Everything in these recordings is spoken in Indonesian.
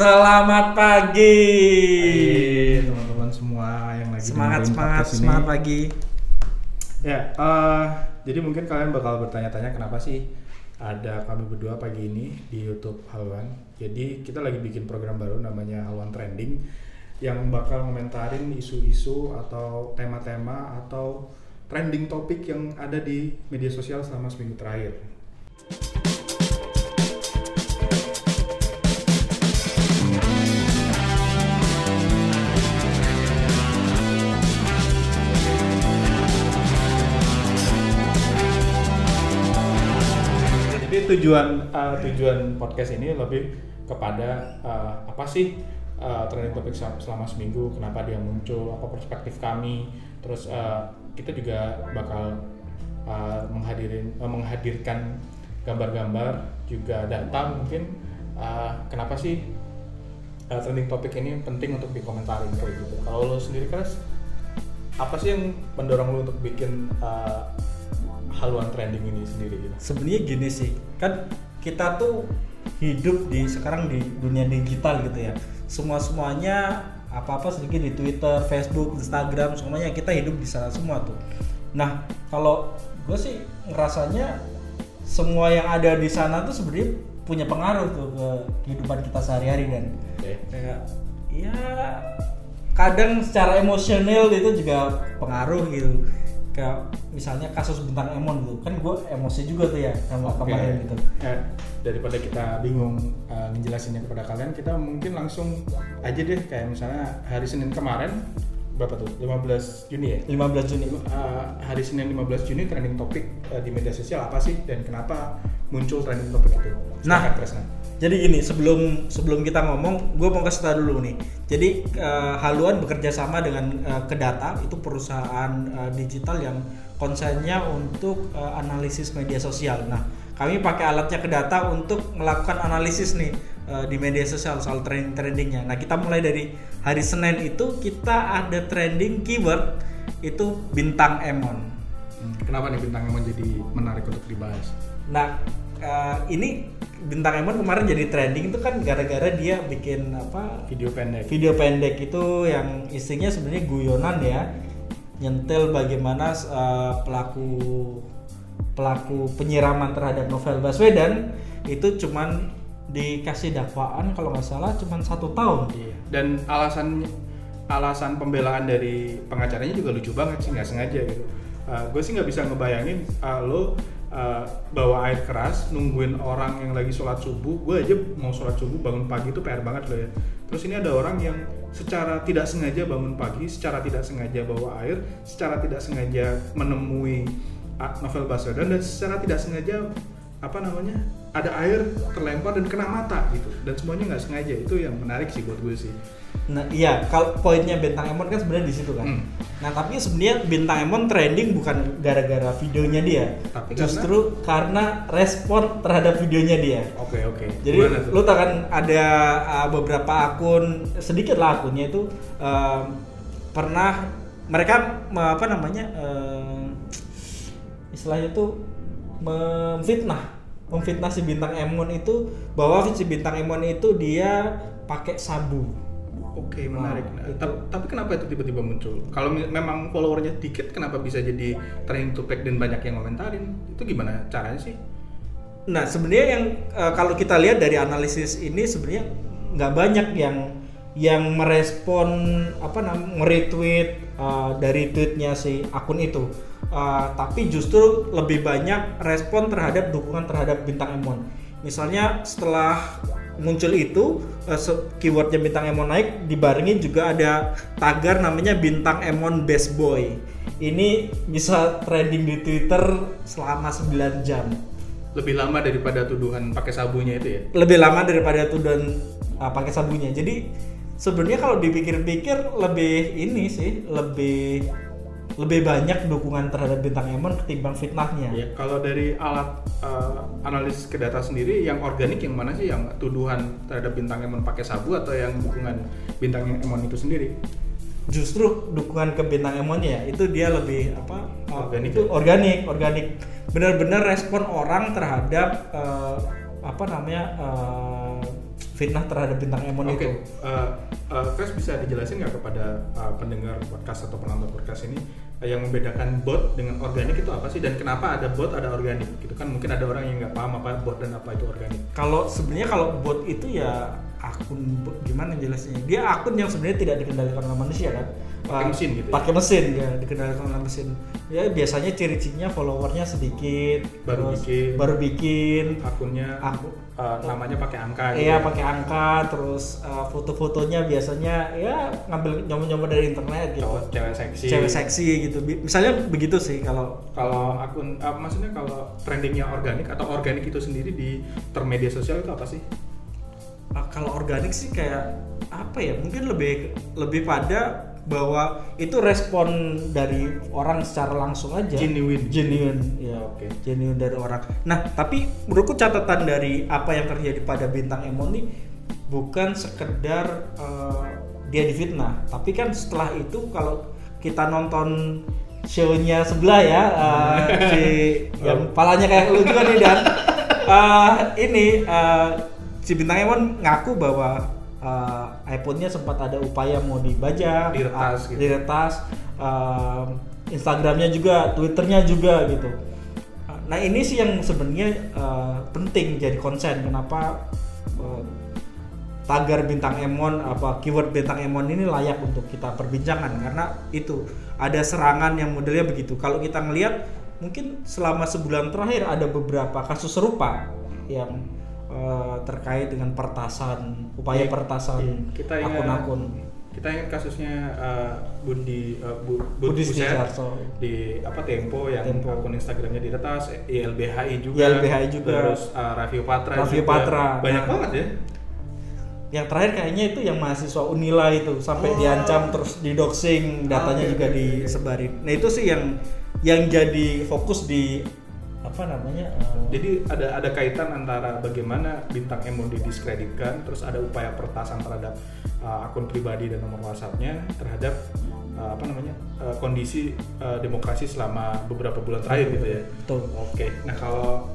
Selamat pagi. Teman-teman semua yang lagi Semangat semangat semangat pagi. Ya, eh, jadi mungkin kalian bakal bertanya-tanya kenapa sih ada kami berdua pagi ini di YouTube Halwan. Jadi kita lagi bikin program baru namanya Halwan Trending yang bakal komentarin isu-isu atau tema-tema atau trending topik yang ada di media sosial selama seminggu terakhir. Tujuan uh, tujuan podcast ini lebih kepada uh, apa sih uh, trending topik sel- selama seminggu, kenapa dia muncul, apa perspektif kami, terus uh, kita juga bakal uh, menghadirin uh, menghadirkan gambar-gambar juga data mungkin uh, kenapa sih uh, trending topik ini penting untuk dikomentarin kayak gitu. Kalau lo sendiri Kras, apa sih yang mendorong lo untuk bikin uh, haluan trending ini sendiri gitu? Sebenarnya gini sih, kan kita tuh hidup di sekarang di dunia digital gitu ya. Semua semuanya apa-apa sedikit di Twitter, Facebook, Instagram, semuanya kita hidup di sana semua tuh. Nah, kalau gue sih ngerasanya semua yang ada di sana tuh sebenarnya punya pengaruh tuh ke kehidupan kita sehari-hari dan Oke. kayak ya kadang secara emosional itu juga pengaruh gitu kayak misalnya kasus bintang Emon gitu kan gue emosi juga tuh ya sama Oke. kemarin gitu Ya, daripada kita bingung uh, ngejelasinnya kepada kalian, kita mungkin langsung aja deh kayak misalnya hari Senin kemarin berapa tuh? 15 Juni ya? 15 Juni Uh, hari Senin 15 Juni trending topik uh, di media sosial apa sih dan kenapa muncul trending topik itu? Nah. Silakan, Kresna. Jadi gini, sebelum sebelum kita ngomong, gue mau kasih tahu dulu nih. Jadi eh, Haluan bekerja sama dengan eh, Kedata, itu perusahaan eh, digital yang konsennya untuk eh, analisis media sosial. Nah, kami pakai alatnya Kedata untuk melakukan analisis nih eh, di media sosial soal trending trendingnya. Nah, kita mulai dari hari Senin itu kita ada trending keyword itu bintang Emon. Hmm, Kenapa nih bintang emang jadi menarik untuk dibahas? Nah, eh, ini bintang Emon kemarin jadi trending itu kan gara-gara dia bikin apa Video pendek. video pendek itu yang isinya sebenarnya guyonan ya nyentil bagaimana eh, pelaku pelaku penyiraman terhadap novel Baswedan itu cuman dikasih dakwaan kalau nggak salah cuman satu tahun Iya. Dan alasan alasan pembelaan dari pengacaranya juga lucu banget sih nggak sengaja gitu. gue sih nggak bisa ngebayangin uh, lo uh, bawa air keras nungguin orang yang lagi sholat subuh. Gue aja mau sholat subuh bangun pagi itu PR banget loh ya. Terus ini ada orang yang secara tidak sengaja bangun pagi, secara tidak sengaja bawa air, secara tidak sengaja menemui uh, novel Baswedan dan secara tidak sengaja apa namanya ada air terlempar dan kena mata gitu dan semuanya nggak sengaja itu yang menarik sih buat gue sih Nah, iya, kalau poinnya Bintang Emon kan sebenarnya di situ kan. Hmm. Nah, tapi sebenarnya Bintang Emon trending bukan gara-gara videonya dia, Tapi justru karena, respon terhadap videonya dia. oke oke Jadi Gimana tuh? lu tau kan ada uh, beberapa akun sedikit lah akunnya itu um, pernah mereka me- apa namanya um, istilahnya tuh memfitnah memfitnah si bintang Emon itu bahwa si bintang Emon itu dia pakai sabu. Oke menarik. Nah, Nah, itu- tap- tapi kenapa itu tiba-tiba muncul? Kalau memang followernya dikit kenapa bisa jadi trending topik dan banyak yang komentarin itu gimana caranya sih? Nah, sebenarnya yang eh, kalau kita lihat dari analisis ini sebenarnya nggak banyak yang yang merespon apa namanya retweet eh, dari tweetnya si akun itu. Eh, tapi justru lebih banyak respon terhadap dukungan terhadap bintang Emon. Misalnya setelah muncul itu se- keywordnya bintang Emon naik dibarengi juga ada tagar namanya bintang Emon best boy. Ini bisa trending di Twitter selama 9 jam lebih lama daripada tuduhan pakai sabunya itu ya lebih lama daripada tuduhan uh, pakai sabunnya. Jadi sebenarnya kalau dipikir-pikir lebih ini sih lebih lebih banyak dukungan terhadap bintang Emon ketimbang fitnahnya. Ya, kalau dari alat uh, analis ke data sendiri, yang organik yang mana sih? Yang tuduhan terhadap bintang Emon pakai sabu atau yang dukungan bintang Emon itu sendiri? Justru dukungan ke bintang Emon ya itu dia lebih apa? uh, Organik itu ya? organik, organik. Benar-benar respon orang terhadap uh, apa namanya uh, fitnah terhadap bintang Emon Oke, itu. uh, uh, Chris bisa dijelasin nggak kepada uh, pendengar podcast atau penonton podcast ini uh, yang membedakan bot dengan organik itu apa sih dan kenapa ada bot ada organik gitu kan mungkin ada orang yang nggak paham apa bot dan apa itu organik. Kalau sebenarnya kalau bot itu ya akun gimana jelasnya? Dia akun yang sebenarnya tidak dikendalikan oleh manusia kan. Pakai Uh, mesin gitu ya? Pakai mesin ya, dikendalikan oleh mesin. Ya biasanya ciri-cirinya followernya sedikit, Baru terus bikin. baru bikin, Akunnya aku uh, namanya pakai angka. gitu Iya ya. pakai angka, terus uh, foto-fotonya biasanya ya ngambil nyoba-nyoba dari internet gitu. Cowok cewek seksi. Cewek seksi gitu. Misalnya begitu sih kalau Kalau akun, uh, maksudnya kalau trendingnya organik atau organik itu sendiri di termedia sosial itu apa sih? Uh, kalau organik sih kayak apa ya? Mungkin lebih lebih pada bahwa itu respon dari orang secara langsung aja. Genuine. Genuine, ya. Oke. Genuine dari orang. Nah, tapi menurutku catatan dari apa yang terjadi pada bintang Emon ini bukan sekedar uh, dia difitnah, tapi kan setelah itu kalau kita nonton show-nya sebelah ya uh, si yang palanya kayak lu juga nih dan uh, ini uh, si bintang Emon ngaku bahwa uh, iPhone-nya sempat ada upaya mau dibajak, Diretas uh, gitu. diretas, um, Instagramnya juga, Twitternya juga gitu. Nah ini sih yang sebenarnya uh, penting jadi konsen. Kenapa uh, tagar bintang Emon apa keyword bintang Emon ini layak untuk kita perbincangan karena itu ada serangan yang modelnya begitu. Kalau kita ngelihat mungkin selama sebulan terakhir ada beberapa kasus serupa yang uh, terkait dengan pertasan upaya Iya, pertasan iya. Kita ingat- akun-akun Kita ingat kasusnya uh, Budi uh, Bu, Budi Buset di apa Tempo yang Tempo. akun Instagramnya diretas, YLBHI juga, YLBHI juga. terus uh, Raffio Patra, Raffio juga. Patra. banyak Nah. banget ya. yang terakhir kayaknya itu yang mahasiswa Unila itu sampai Oh. diancam terus didoxing datanya Oke, juga oke, oke. disebarin. Nah itu sih yang yang jadi fokus di apa namanya? eh, Jadi ada ada kaitan antara bagaimana bintang Emon didiskreditkan, terus ada upaya pertasan terhadap uh, akun pribadi dan nomor WhatsAppnya terhadap uh, apa namanya uh, kondisi uh, demokrasi selama beberapa bulan terakhir gitu ya. Betul. Oke, nah kalau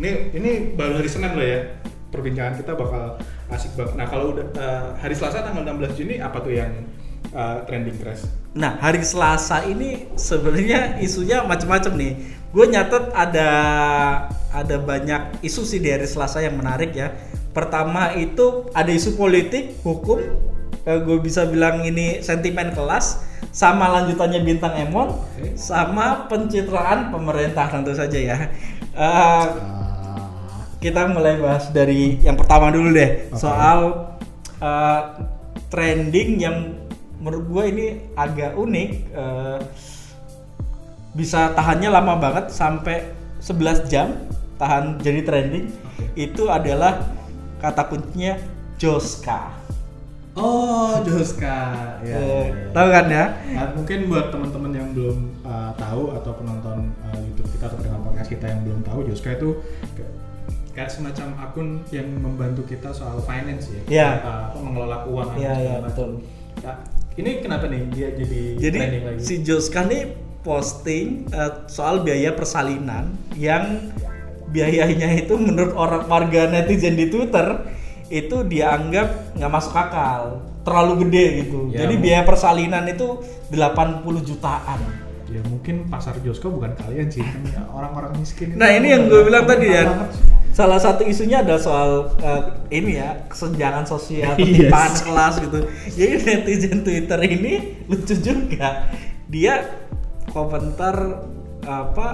ini ini baru hari Senin loh ya perbincangan kita bakal asik banget. Nah kalau udah uh, hari Selasa tanggal 16 Juni apa tuh yang uh, trending crash? Nah hari Selasa ini sebenarnya isunya macam-macam nih. Gue nyatet ada ada banyak isu sih di hari Selasa yang menarik ya. Pertama itu ada isu politik, hukum. gue bisa bilang ini sentimen kelas sama lanjutannya bintang Emon Oke. sama pencitraan pemerintah tentu saja ya. Eh, kita mulai bahas dari yang pertama dulu deh Oke. soal uh, trending yang menurut gue ini agak unik uh, bisa tahannya lama banget sampai 11 jam tahan jadi trending Oke. itu adalah kata kuncinya Joska Oh, Joska. Ya, Eh, tahu kan ya Nah, mungkin buat teman-teman yang belum uh, tahu atau penonton uh, YouTube kita atau pendengar podcast kita yang belum tahu, Joska itu kayak- semacam akun yang membantu kita soal finance ya, Iya. Uh, mengelola keuangan. Iya, segala iya, betul. Nah, ini kenapa nih dia jadi, Jadi trending lagi? si Joska nih posting uh, soal biaya persalinan yang biayanya itu menurut orang warga netizen di Twitter itu dianggap nggak masuk akal, terlalu gede gitu. Ya, Jadi biaya persalinan itu 80 jutaan. ya mungkin pasar Joska bukan kalian sih, ya orang-orang miskin. Nah ini yang gue bilang tadi ya. Salah satu isunya adalah soal uh, ini ya kesenjangan sosial, Yes. ketimpangan kelas gitu. Jadi netizen Twitter ini lucu juga. Dia komentar apa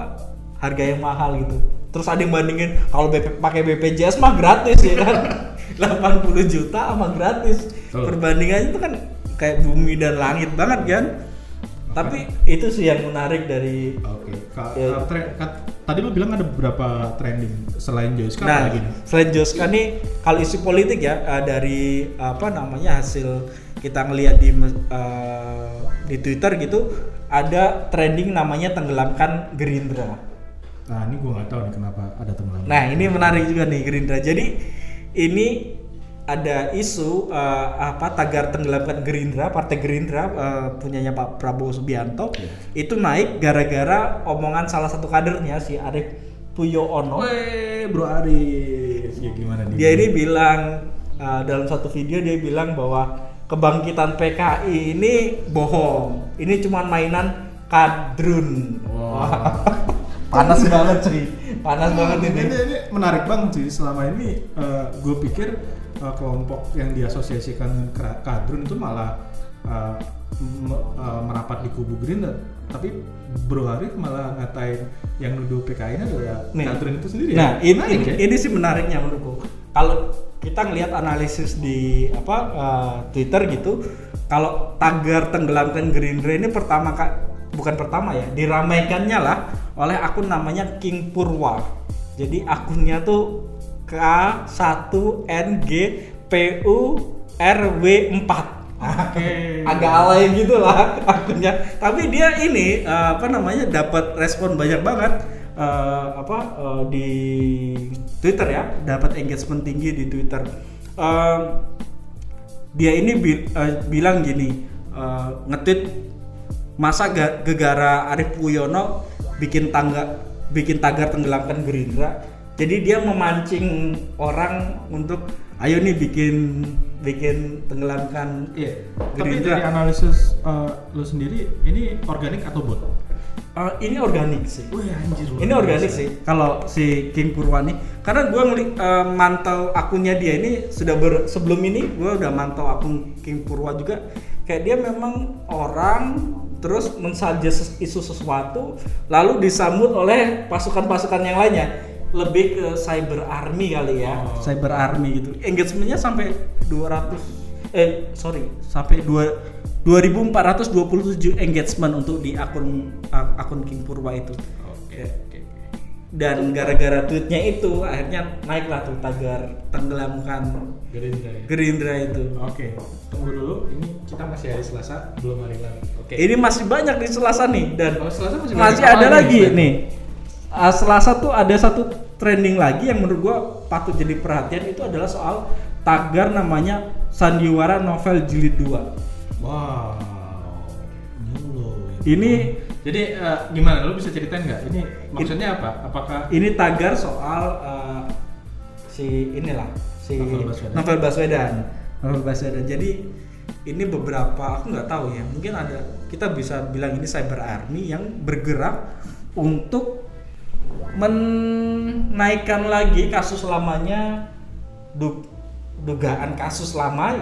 harga yang mahal gitu. Terus ada yang bandingin kalau BP, pakai BPJS mah gratis ya kan. 80 juta sama gratis. Betul. Perbandingannya itu kan kayak bumi dan langit banget kan. Tapi itu sih yang menarik dari Oke, Ka- Ya. ka- tadi lu bilang ada beberapa trending selain Joska Nah, lagi nih? selain Joska nih, kalau isu politik ya eh, dari apa namanya hasil kita ngelihat di eh, di Twitter gitu, ada trending namanya tenggelamkan Gerindra. Nah, ini gua nggak tahu nih kenapa ada tenggelam. Nah, ini menarik juga nih Gerindra. Jadi ini ada isu eh, apa tagar tenggelamkan Gerindra, Partai Gerindra eh, punyanya Pak Prabowo Subianto Iya. itu naik gara-gara omongan salah satu kadernya si Arief Puyo Ono. Weh, Bro Arif. Ya gimana nih? dia ini bilang uh, dalam satu video dia bilang bahwa kebangkitan PKI ini bohong. Ini cuma mainan kadrun. Wah. Panas banget cuy. Panas banget ini. ini, ini menarik banget sih selama ini gue pikir uh, kelompok yang diasosiasikan kadrun itu malah uh, uh, merapat di kubu Gerindra tapi Bro Arif malah ngatain yang nuduh PKI ini adalah Nih. kadrun itu sendiri Nah, ya? ini, Menarik ini, ya? ini sih menariknya menurutku. Kalau kita ngelihat analisis di apa uh, Twitter gitu, kalau tagar tenggelamkan Gerindra ini pertama kak bukan pertama ya, diramaikannya lah oleh akun namanya King Purwa. Jadi akunnya tuh K1NGPURW4. Oke. Agak alay gitu lah akunnya. Tapi dia ini uh, apa namanya dapat respon banyak banget uh, apa uh, di Twitter ya, dapat engagement tinggi di Twitter. Um, dia ini bi- uh, bilang gini, uh, nge-tweet masa ga- gegara Arif Puyono bikin tangga bikin tagar tenggelamkan Gerindra. Jadi dia memancing orang untuk ayo nih bikin bikin tenggelamkan Iya. Tapi dari analisis uh, lu sendiri ini organik atau bot? Uh, ini organik sih. Wih anjir Ini organik sih kalau si King Purwani karena gue ngeli uh, mantau akunnya dia ini sudah ber, sebelum ini gue udah mantau akun King Purwa juga kayak dia memang orang terus mensuggest isu sesuatu lalu disambut oleh pasukan-pasukan yang lainnya lebih ke cyber army kali ya Oh. cyber army gitu engagementnya sampai 200 eh sorry sampai 2 2427 engagement untuk di akun akun King Purwa itu Oke, oke, oke. dan gara-gara tweetnya itu akhirnya naiklah tuh tagar tenggelamkan Gerindra ya. Gerindra itu. Oke, tunggu dulu. Ini kita masih hari Selasa, belum hari Rabu. Oke. Ini masih banyak di Selasa nih dan Oh, Selasa masih masih, ada apa lagi lagi, nih. Ah, Selasa tuh ada satu trending lagi yang menurut gua patut jadi perhatian itu adalah soal tagar namanya Sandiwara Novel Jilid 2. Wow. Ini Jadi eh, gimana? Lu bisa ceritain nggak? Ini maksudnya apa? Apakah ini tagar soal eh, si inilah si Novel Baswedan. Novel Baswedan. Novel Baswedan. Jadi ini beberapa aku nggak tahu ya. Mungkin ada kita bisa bilang ini cyber army yang bergerak untuk menaikkan lagi kasus lamanya du- dugaan kasus lama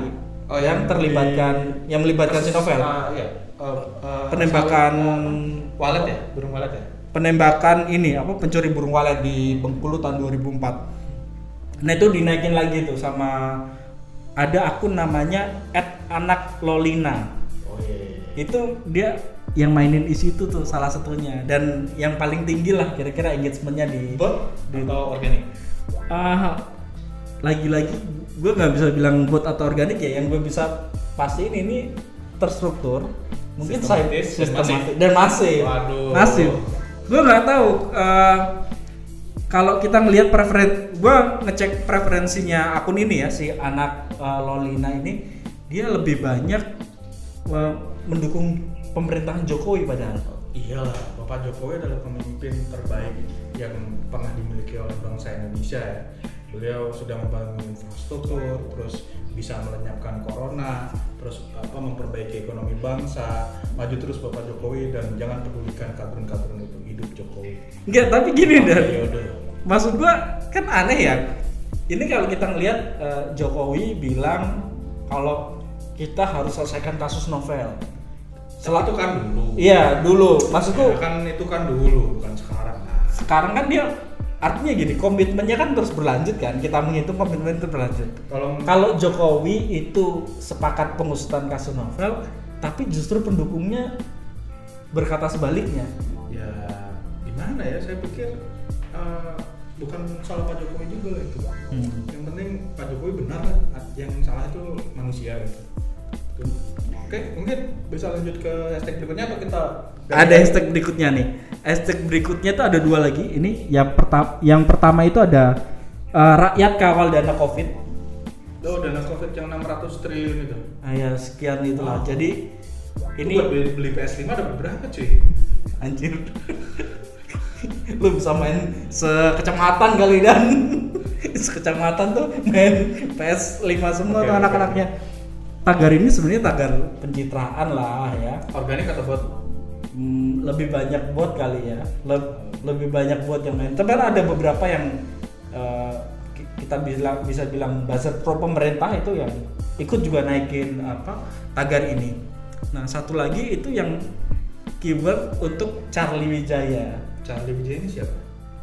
Oh, yang yang terlibatkan yang melibatkan si Novel. Ah, iya. Eh, eh, Penembakan walet ya? Burung walet ya? penembakan ini apa pencuri burung walet di Bengkulu tahun 2004. Nah itu dinaikin lagi tuh sama ada akun namanya @anaklolina. Oh iya. Itu dia yang mainin isu itu tuh salah satunya. Dan yang paling tinggi lah kira-kira engagementnya di Bot di atau organik? Ah, lagi-lagi gue nggak bisa bilang bot atau organik ya. Yang gue bisa pastiin ini terstruktur mungkin Sistematis sistematis. Dan masif. Waduh. masif. Gue nggak tahu eh, kalau kita ngelihat preferen gue ngecek preferensinya akun ini ya si anak eh, Lolina ini dia lebih banyak eh, mendukung pemerintahan Jokowi padahal. Iyalah, Bapak Jokowi adalah pemimpin terbaik yang pernah dimiliki oleh bangsa Indonesia ya. Beliau sudah membangun infrastruktur, terus bisa melenyapkan corona, terus apa memperbaiki ekonomi bangsa, maju terus Bapak Jokowi dan jangan pedulikan kadrun-kadrun itu hidup Jokowi. Enggak, tapi gini dan maksud gua kan aneh ya. Ini kalau kita ngelihat eh, Jokowi bilang kalau kita harus selesaikan kasus novel Setelah itu kan dulu. iya dulu maksudku Ya, kan itu kan dulu, bukan sekarang. Nah, sekarang kan dia artinya gini komitmennya kan terus berlanjut kan kita menghitung komitmen itu berlanjut kalau kalau Jokowi itu sepakat pengusutan kasus novel tapi justru pendukungnya berkata sebaliknya ya gimana ya saya pikir eh, bukan salah Pak Jokowi juga itu Hmm. yang penting Pak Jokowi benar yang salah itu manusia gitu. Oke mungkin bisa lanjut ke hashtag berikutnya atau kita ada hashtag berikutnya nih. Hashtag berikutnya tuh ada dua lagi. Ini yang pertama yang pertama itu ada eh, rakyat kawal dana covid. Oh dana covid yang 600 triliun itu. Ah, ya sekian itulah. Oh. jadi ini ini buat beli, beli PS5 dapat berapa cuy? Anjir. Lu bisa main sekecamatan kali dan. Sekecamatan tuh main PS 5 semua Oke, tuh anak-anaknya tagar ini sebenarnya tagar pencitraan lah ya. Organik atau bot? Hmm, lebih banyak bot kali ya. Le- lebih banyak bot yang main tapi ada beberapa yang ki- kita bilang bisa bilang buzzer pro pemerintah itu yang ikut juga naikin apa tagar ini. Nah satu lagi itu yang keyword untuk Charlie Wijaya. Charlie Wijaya ini siapa?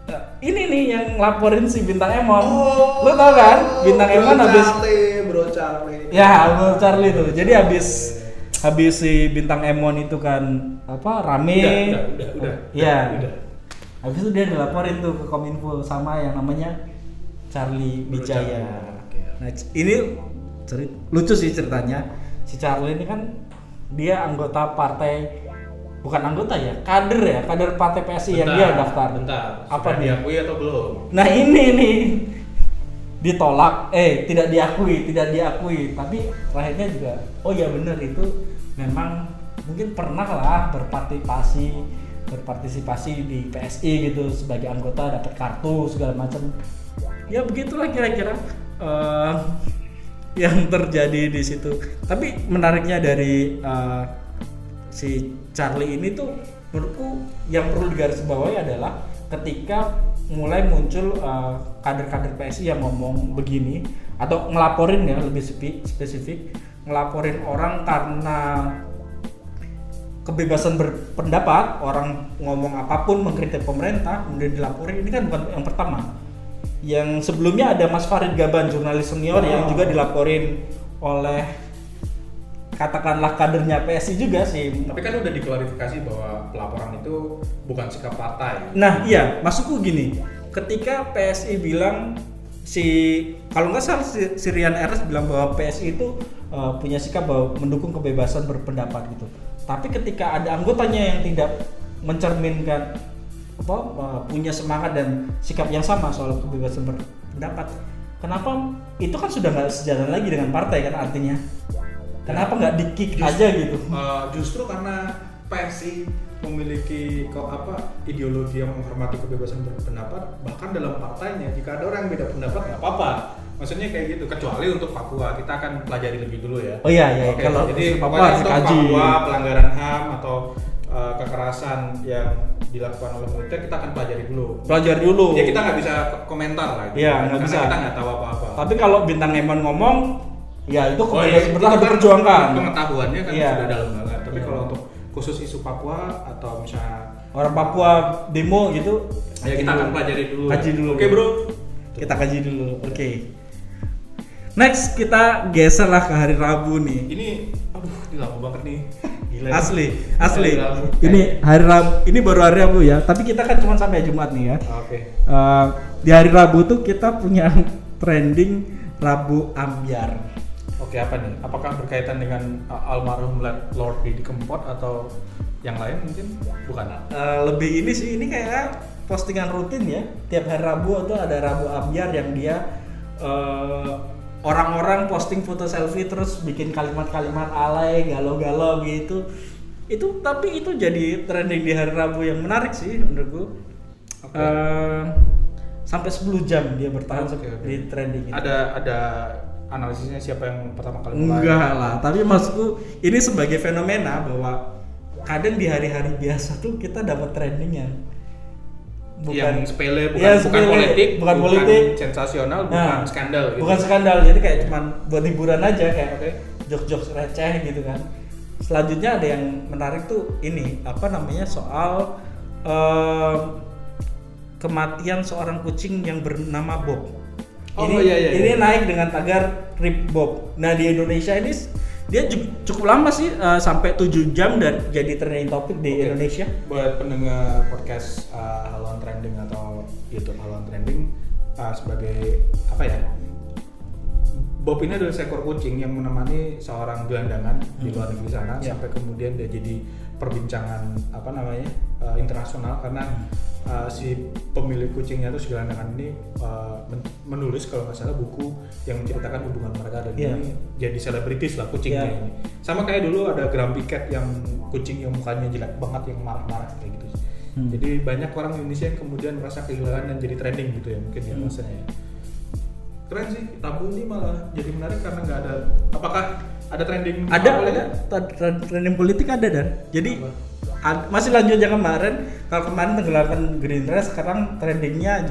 Eh, ini nih yang laporin si bintang Emon. Lu tau kan? Bintang Emon habis bro Charlie. Ya, Bro Charlie tuh. Jadi habis habis si bintang Emon itu kan apa rame. Udah, udah, udah, udah. Iya. Udah. Habis itu dia dilaporin tuh ke Kominfo sama yang namanya Charlie Bro Wijaya. Charlie, oke. Nah, ini ceri- lucu sih ceritanya. Si Charlie ini kan dia anggota partai bukan anggota ya, kader ya, kader partai PSI yang dia daftar. Bentar. Apa diakui atau belum? Nah ini nih ditolak, eh tidak diakui, tidak diakui, tapi terakhirnya juga, oh ya benar itu memang mungkin pernah lah berpartisipasi berpartisipasi di PSI gitu sebagai anggota dapat kartu segala macam, ya begitulah kira-kira eh, yang terjadi di situ. Tapi menariknya dari eh, si Charlie ini tuh menurutku yang perlu digarisbawahi adalah ketika mulai muncul uh, kader-kader PSI yang ngomong begini atau ngelaporin ya lebih spesifik ngelaporin orang karena kebebasan berpendapat orang ngomong apa pun mengkritik pemerintah kemudian dilaporin. Ini kan bukan yang pertama. Yang sebelumnya ada Mas Farid Gaban jurnalis senior yang juga dilaporin oleh katakanlah kadernya PSI juga sih Tapi kan udah diklarifikasi bahwa pelaporan itu bukan sikap partai. Nah iya, maksudku gini, ketika PSI bilang si kalau nggak salah si, si Rian Ernest bilang bahwa PSI itu uh, punya sikap bahwa mendukung kebebasan berpendapat gitu. Tapi ketika ada anggotanya yang tidak mencerminkan apa uh, punya semangat dan sikap yang sama soal kebebasan berpendapat, kenapa itu kan sudah nggak sejalan lagi dengan partai kan artinya? Kenapa nggak di kick Just- aja gitu? Uh, justru karena PSI memiliki kok apa ideologi yang menghormati kebebasan berpendapat bahkan dalam partainya jika ada orang yang beda pendapat nggak apa-apa maksudnya kayak gitu kecuali untuk Papua kita akan pelajari lebih dulu ya Oh iya iya, Oke, kalau jadi Papua untuk kaji. Papua pelanggaran HAM atau uh, kekerasan yang dilakukan oleh militer kita akan pelajari dulu Pelajari dulu. ya kita nggak bisa komentar lah gitu. Iya, nggak karena bisa. kita nggak tahu apa-apa Tapi kalau bintang Emon ngomong, ya itu Oh iya, kan diperjuangkan. Pengetahuannya kan Iya. sudah dalam banget. Tapi Iya. kalau untuk khusus isu Papua atau misalnya Orang Papua demo gitu, ya kita akan pelajari dulu. Kaji dulu. Oke, Bro. Kita kaji dulu. Oke. Next kita geser lah ke hari Rabu nih. Ini aduh, ini lama banget nih. Gila. Asli, asli. Hari. Ini hari Rabu, ini baru hari Rabu ya. Tapi kita kan cuma sampai Jumat nih ya. Oke. Eh, di hari Rabu tuh kita punya trending Rabu Ambyar. Oke, apa nih? Apakah berkaitan dengan uh, almarhum Lord Didi Kempot atau yang lain mungkin? Bukan. Eh, lebih ini sih ini kayak postingan rutin ya tiap hari Rabu itu ada Rabu Ambyar yang dia eh, orang-orang posting foto selfie terus bikin kalimat-kalimat alay galau-galau gitu itu tapi itu jadi trending di hari Rabu yang menarik sih menurutku Oke. Eh, sampai 10 jam dia bertahan Oke, oke. di trending itu. Ada ada analisisnya siapa yang pertama kali mulai? Enggak lah, tapi maksudku ini sebagai fenomena bahwa kadang di hari-hari biasa tuh kita dapat trending yang yang sepele bukan, Iya, bukan sepele, politik, bukan politik. sensasional, Nah, bukan skandal gitu. bukan skandal, jadi kayak cuman buat hiburan aja kayak Oke. jokes-jokes receh gitu kan. Selanjutnya ada yang menarik tuh ini apa namanya soal em, kematian seorang kucing yang bernama Bob. Oh, ini iya, iya, ini iya. naik dengan tagar Rip Bob. Nah di Indonesia ini dia cukup lama sih eh, sampai 7 jam dan jadi trending topik di Oke. Indonesia. buat pendengar podcast uh, Haluan Trending atau YouTube Haluan Trending uh, sebagai apa ya Bob ini adalah seekor kucing yang menemani seorang gelandangan di luar negeri sana Ya. sampai kemudian dia jadi perbincangan apa namanya uh, internasional karena uh, si pemilik kucingnya itu si gelandangan ini uh, men- menulis kalau nggak salah buku yang menceritakan hubungan mereka dan Ya. ini jadi selebritis lah kucingnya Ya. ini sama kayak dulu ada Grumpy Cat yang kucing yang mukanya jelek banget yang marah-marah kayak gitu Hmm. jadi banyak orang Indonesia yang kemudian merasa kehilangan dan jadi trending gitu ya mungkin ya Hmm. maksudnya ya. keren sih tabu ini malah jadi menarik karena nggak ada apakah ada trending ada Tra- trending politik ada dan. Jadi ad- masih lanjut aja kemarin. Kalau kemarin tenggelamkan Gerindra sekarang trendingnya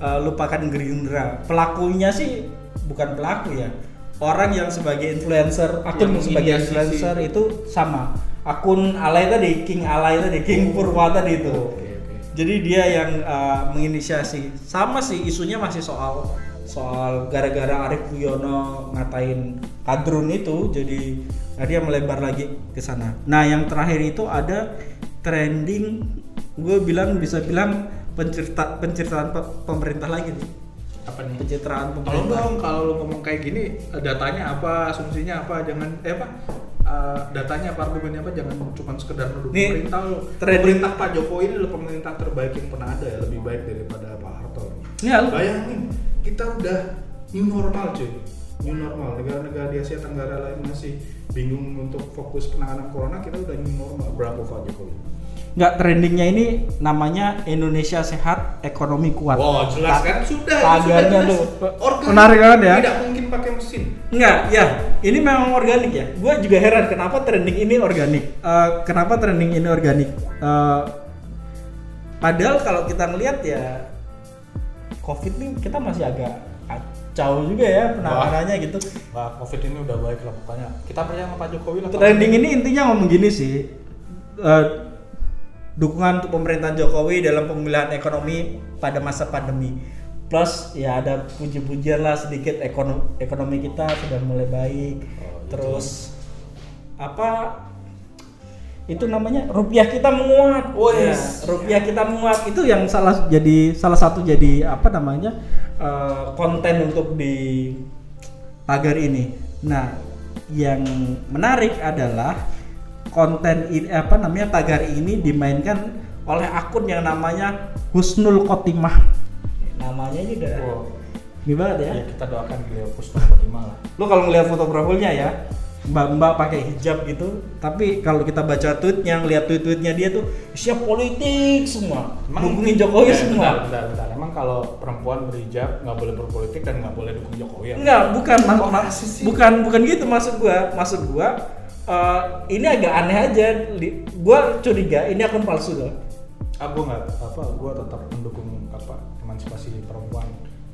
eh, lupakan Gerindra. Pelakunya sih bukan pelaku ya. Orang yang sebagai influencer akun Yang sebagai influencer itu sama. Akun alay tadi King alay tadi King Purwa tadi itu. Oh, oke oke. Jadi dia yang uh, menginisiasi. Sama sih isunya masih soal soal gara-gara Arief Wiono ngatain kadrun itu jadi nah dia melebar lagi ke sana. Nah yang terakhir itu ada trending gue bilang bisa bilang pencerita pencitraan pe- pemerintah lagi nih apa nih pencitraan pemerintah. dong kalau lu ngomong kayak gini datanya apa, asumsinya apa, jangan eh apa eh, datanya apa, argumennya apa, jangan cuma sekedar nuduh Nih, pemerintah trending- Pemerintah Pak Jokowi ini adalah pemerintah terbaik yang pernah ada ya, lebih baik daripada Pak Harto. Ya, lu- Bayangin, kita udah new normal cuy. New normal. Negara-negara di Asia Tenggara lain masih bingung untuk fokus penanganan corona, kita udah new normal. Berapa Pak Jokowi? Nggak trendingnya ini namanya Indonesia Sehat Ekonomi Kuat. Wow, jelas kan? Sudah, tagarnya tuh. Organik. Menarik banget ya. Tidak mungkin pakai mesin. Enggak, ya. Ini memang organik ya. Gue juga heran kenapa trending ini organik. Eh, kenapa trending ini organik? Eh, padahal kalau kita ngelihat ya COVID nih kita masih agak kacau juga ya penanganannya gitu. Wah, COVID ini udah baik lah pokoknya. Kita percaya sama Pak Jokowi lah. Trending ini intinya ngomong gini sih. eh, dukungan untuk pemerintahan Jokowi dalam pemulihan ekonomi pada masa pandemi. Plus ya ada puji-pujian lah sedikit ekonomi ekonomi kita sudah mulai baik. Oh, gitu. Terus apa itu namanya rupiah kita menguat. Oh, Ya, yes. rupiah kita menguat itu yang salah jadi salah satu jadi apa namanya eh, konten untuk di tagar ini. Nah, yang menarik adalah konten ini apa namanya tagar ini dimainkan oleh akun yang namanya Husnul Khotimah. Namanya ini udah Wow. ini banget ya. Ya, kita doakan beliau Puspa Khotimah lah. Lo kalau ngeliat foto profilnya ya, mbak-mbak pakai hijab gitu. Tapi kalau kita baca tweetnya, ngeliat tweet-tweetnya dia tuh isinya politik semua. Dukungin Jokowi Eh, semua. Bentar, bentar, bentar. Emang kalau perempuan berhijab nggak boleh berpolitik dan nggak boleh dukung Jokowi ya? Enggak, bukan ma- Kok ma- rasis sih? bukan bukan gitu maksud gua. Maksud gua eh, ini agak aneh aja. Li- Gua curiga ini akun palsu loh. Ah, nggak apa, gue tetap mendukung apa emansipasi perempuan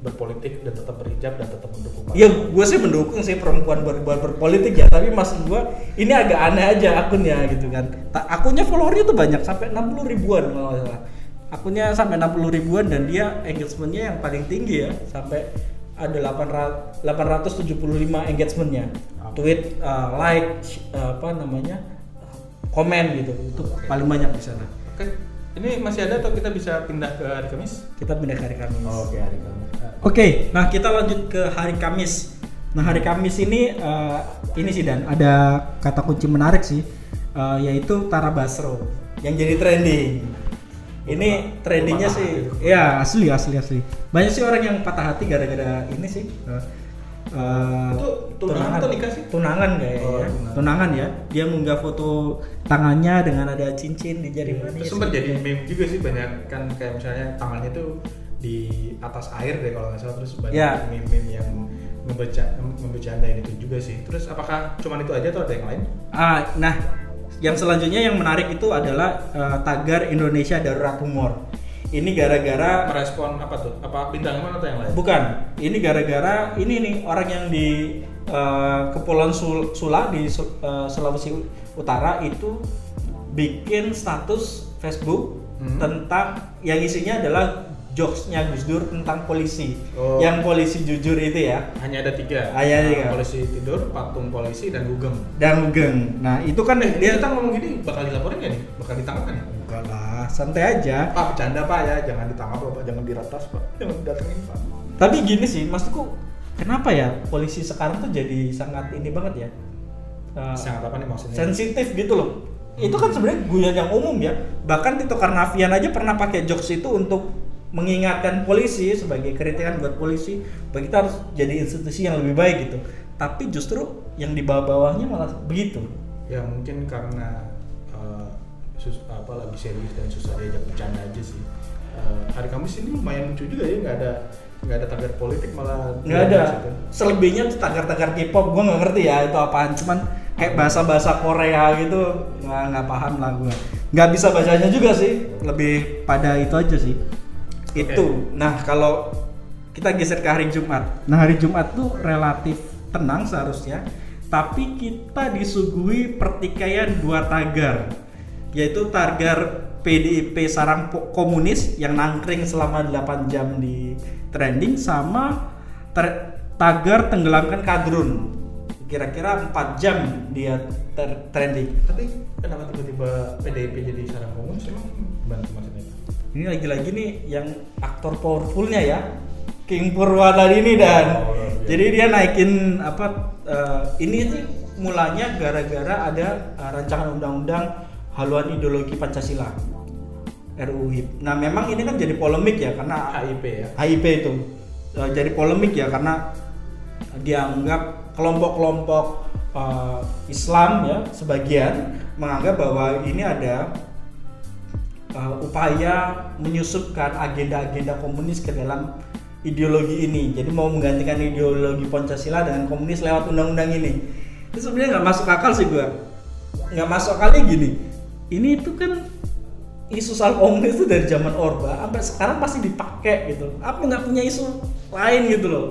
berpolitik dan tetap berhijab dan tetap mendukung Pak Ya, gue sih mendukung sih perempuan buat, buat berpolitik ya. Tapi maksud gua ini agak aneh aja akunnya gitu kan. Ta- akunnya followernya tuh banyak sampai 60 ribuan kalau nggak salah. Akunnya sampai 60 ribuan dan dia engagementnya yang paling tinggi ya sampai ada 800 875 engagementnya. Tweet, uh, like, uh, apa namanya, komen gitu. Itu paling banyak di sana. Oke, ini masih ada atau kita bisa pindah ke hari Kamis? Kita pindah ke hari Kamis. Oke, hari Kamis. Oke, nah kita lanjut ke hari Kamis. Nah hari Kamis ini eh, ini sih dan ada kata kunci menarik sih, eh, yaitu Tara Basro yang jadi trending. Ini trendingnya patah sih, ya asli asli asli. Banyak sih orang yang patah hati gara-gara ini sih. Eh, eh, Itu tunangan atau nikah sih? Tunangan kayaknya. Oh, ya. tunangan. Tunangan ya. Dia mengunggah foto tangannya dengan ada cincin di jari manis. Terus sempat jadi meme juga sih banyak kan kayak misalnya tangannya tuh di atas air deh kalau nggak salah terus banyak Ya. meme-meme yang membaca membecandain itu juga sih. Terus apakah cuman itu aja atau ada yang lain? Ah, nah, yang selanjutnya yang menarik itu adalah eh, tagar Indonesia Darurat Humor. Ini gara-gara Merespon apa tuh? Apa bintang mana atau yang lain? bukan, ini gara-gara ini nih orang yang di eh, Kepulauan Sul- Sula di eh, Sulawesi Utara itu bikin status Facebook Hmm. tentang yang isinya adalah jokesnya Gus Dur tentang polisi, Oh. yang polisi jujur itu ya. Hanya ada tiga. Hanya ada tiga. Polisi tidur, patung polisi dan gugem. Dan Geng. Nah itu kan Eh, dia kita ngomong gini bakal dilaporin nggak nih? Bakal ditangkap kan? Enggak lah, santai aja. Pak bercanda pak ya, jangan ditangkap pak, jangan diratas pak, jangan didatengin pak. Tapi gini sih, maksudku kenapa ya polisi sekarang tuh jadi sangat ini banget ya? Uh, Sangat apa nih maksudnya? sensitif gitu loh. Itu kan sebenarnya guyon yang umum ya. Bahkan Tito Karnavian aja pernah pakai jokes itu untuk mengingatkan polisi sebagai kritikan buat polisi bahwa kita harus jadi institusi yang lebih baik gitu. Tapi justru yang di bawah-bawahnya malah begitu. Ya mungkin karena sus, apa lebih serius dan susah diajak bercanda aja sih. Eh, hari Kamis ini lumayan lucu juga ya, nggak ada nggak ada tagar politik malah nggak ada. selebihnya tuh tagar-tagar K-pop gue nggak ngerti ya itu apaan. Cuman kayak bahasa-bahasa Korea gitu nggak nggak paham lah gue nggak bisa bacanya juga sih lebih pada itu aja sih. Itu. Nah kalau kita geser ke hari Jumat. Nah hari Jumat tuh relatif tenang seharusnya tapi kita disuguhi pertikaian dua tagar yaitu tagar PDIP sarang komunis yang nangkring selama 8 jam di trending sama ter- tagar tenggelamkan kadrun. Kira-kira 4 jam dia ter- trending. Tapi kenapa tiba-tiba PDIP jadi sarang komunis emang? Bantu maksudnya? Ini lagi-lagi nih yang aktor powerfulnya ya King Purwadadi ini dan Oh, iya. jadi dia naikin apa eh, ini sih mulanya gara-gara ada eh, rancangan undang-undang haluan ideologi Pancasila RUU HIP. Nah memang ini kan jadi polemik ya karena HIP ya HIP itu Eh, jadi polemik ya karena dianggap kelompok-kelompok eh, Islam ya sebagian menganggap bahwa ini ada eh, upaya menyusupkan agenda-agenda komunis ke dalam ideologi ini. Jadi mau menggantikan ideologi Pancasila dengan komunis lewat undang-undang ini. Itu sebenarnya nggak masuk akal sih gua. Nggak masuk akalnya gini. Ini itu kan isu soal komunis itu dari zaman Orba sampai sekarang pasti dipakai gitu. Apa nggak punya isu lain gitu loh?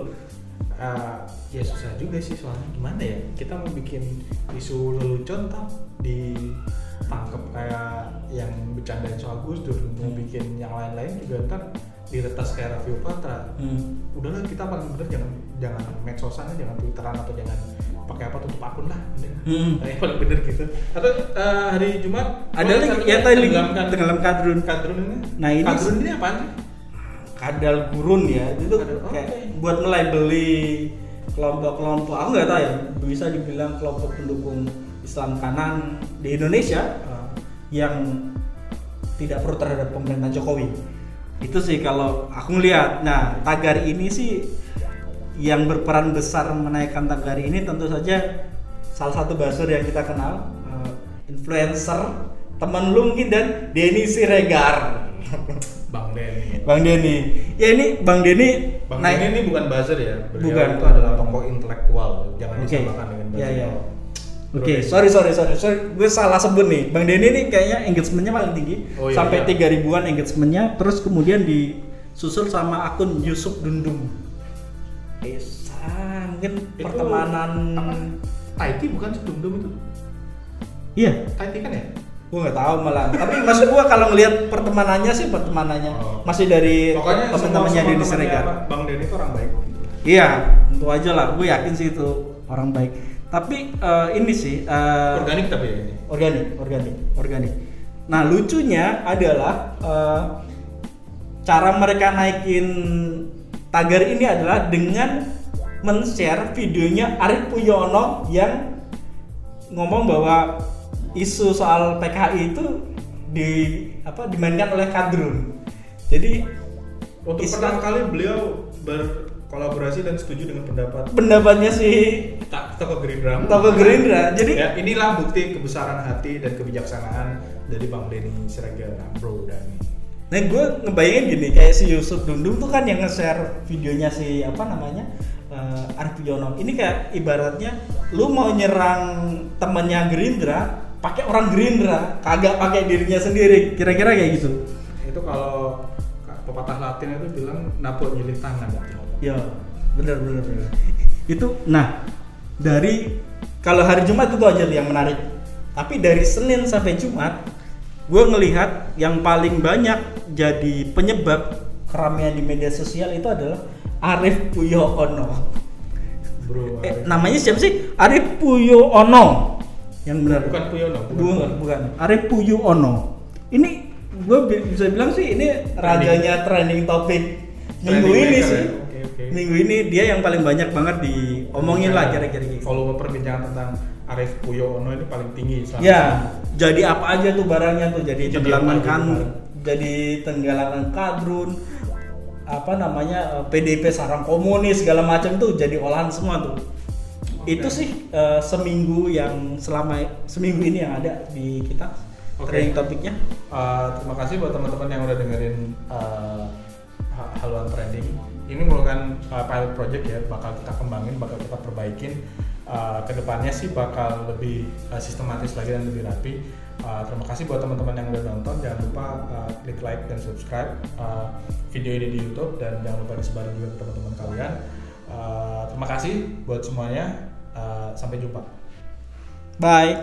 Ah, ya susah juga sih soalnya gimana ya kita mau bikin isu lelucon tak ditangkep kayak yang bercandain soal Gus Dur mau Hmm. bikin yang lain-lain juga ntar diretas kayak Raffi Patra Hmm. udahlah kita paling bener jangan jangan medsosan jangan twitteran atau jangan pakai apa tutup akun lah Hmm. Yang paling bener gitu. Atau eh, hari Jumat Ada lagi ya tadi tenggelam kadrun. kadrun ini? Nah, ini- kadrun ini apaan sih? Kadal gurun ya. Itu Kadal- kayak buat melabeli kelompok-kelompok. Aku nggak tahu ya bisa dibilang kelompok pendukung Islam kanan di Indonesia eh, yang tidak pro terhadap pemerintahan Jokowi. Itu sih kalau aku ngelihat. Nah tagar ini sih yang berperan besar menaikkan tagar ini tentu saja salah satu basur yang kita kenal eh, influencer teman lu mungkin dan Denny Siregar Bang Denny Bang Denny. Ya ini Bang Denny Bang naik Denny ini bukan buzzer ya beliau Bukan. itu adalah tokoh intelektual jangan Oke. disamakan dengan buzzer Iya, iya. Terus Oke, deh. sorry sorry sorry sorry, gue salah sebut nih. Bang Denny ini kayaknya engagementnya paling tinggi, Oh, iya, sampai iya. tiga ribuan engagementnya, terus kemudian disusul sama akun Yusuf Dundung. Esa, mungkin Itu pertemanan. apa? Taiti bukan sih dum itu Iya, Taiti kan ya gue nggak tahu malah. Tapi maksud gue kalau ngelihat pertemanannya sih pertemanannya Oh. masih dari teman-temannya Siregar. apa, Bang Denny itu orang baik Iya, tentu aja lah. Gue yakin sih itu orang baik. Tapi eh, ini sih eh, organik tapi ya ini organik, organik, organik. Nah lucunya adalah eh, cara mereka naikin tagar ini adalah dengan men-share videonya Arif Puyono yang ngomong bahwa isu soal PKI itu di apa dimainkan oleh kadrun. Jadi untuk pertama kali beliau berkolaborasi dan setuju dengan pendapat pendapatnya si tak tokoh Gerindra Tokoh Gerindra. Jadi ya, inilah bukti kebesaran hati dan kebijaksanaan dari Bang Denny Siregar Bro Dani Nah gue ngebayangin gini kayak si Yusuf Dundung tuh kan yang nge-share videonya si apa namanya uh, Arif Puyono. Ini kayak ibaratnya lu mau nyerang temennya Gerindra pakai orang Gerindra kagak pakai dirinya sendiri kira-kira kayak gitu. itu kalau pepatah Latin itu bilang napuk nyilih tangan Ya bener bener bener. Itu nah dari kalau hari Jumat itu aja yang menarik. Tapi dari Senin sampai Jumat gue ngelihat yang paling banyak jadi penyebab keramaian di media sosial itu adalah Arif Puyono. bro Eh, Arif. namanya siapa sih? Arif Puyono. Yang benar. bukan Puyono Bukan, bukan. Arif Puyono. Ini gue bisa bilang sih ini rajanya trending topik minggu Trending ini maker sih. ya? Minggu ini dia yang paling banyak banget diomongin lah kira-kira gitu. volume perbincangan tentang Arif Puyono ini paling tinggi selama Ya, jadi apa aja tuh barangnya tuh jadi Jadi aja kan, kemarin? jadi tenggelamkan kadrun, apa namanya eh, PDP sarang komunis segala macam tuh jadi olahan semua tuh. Oke. Itu sih eh, seminggu yang selama seminggu ini yang ada di kita Oke. trending topiknya. Uh, terima kasih buat teman-teman yang udah dengerin uh, ha- haluan trending. Ini merupakan uh, pilot project ya, bakal kita kembangin, bakal kita perbaikin. Uh, ke depannya sih bakal lebih uh, sistematis lagi dan lebih rapi. Uh, terima kasih buat teman-teman yang udah nonton. Jangan lupa uh, klik like dan subscribe uh, video ini di YouTube dan jangan lupa disebar juga ke teman-teman kalian. Uh, terima kasih buat semuanya. Uh, sampai jumpa. Bye.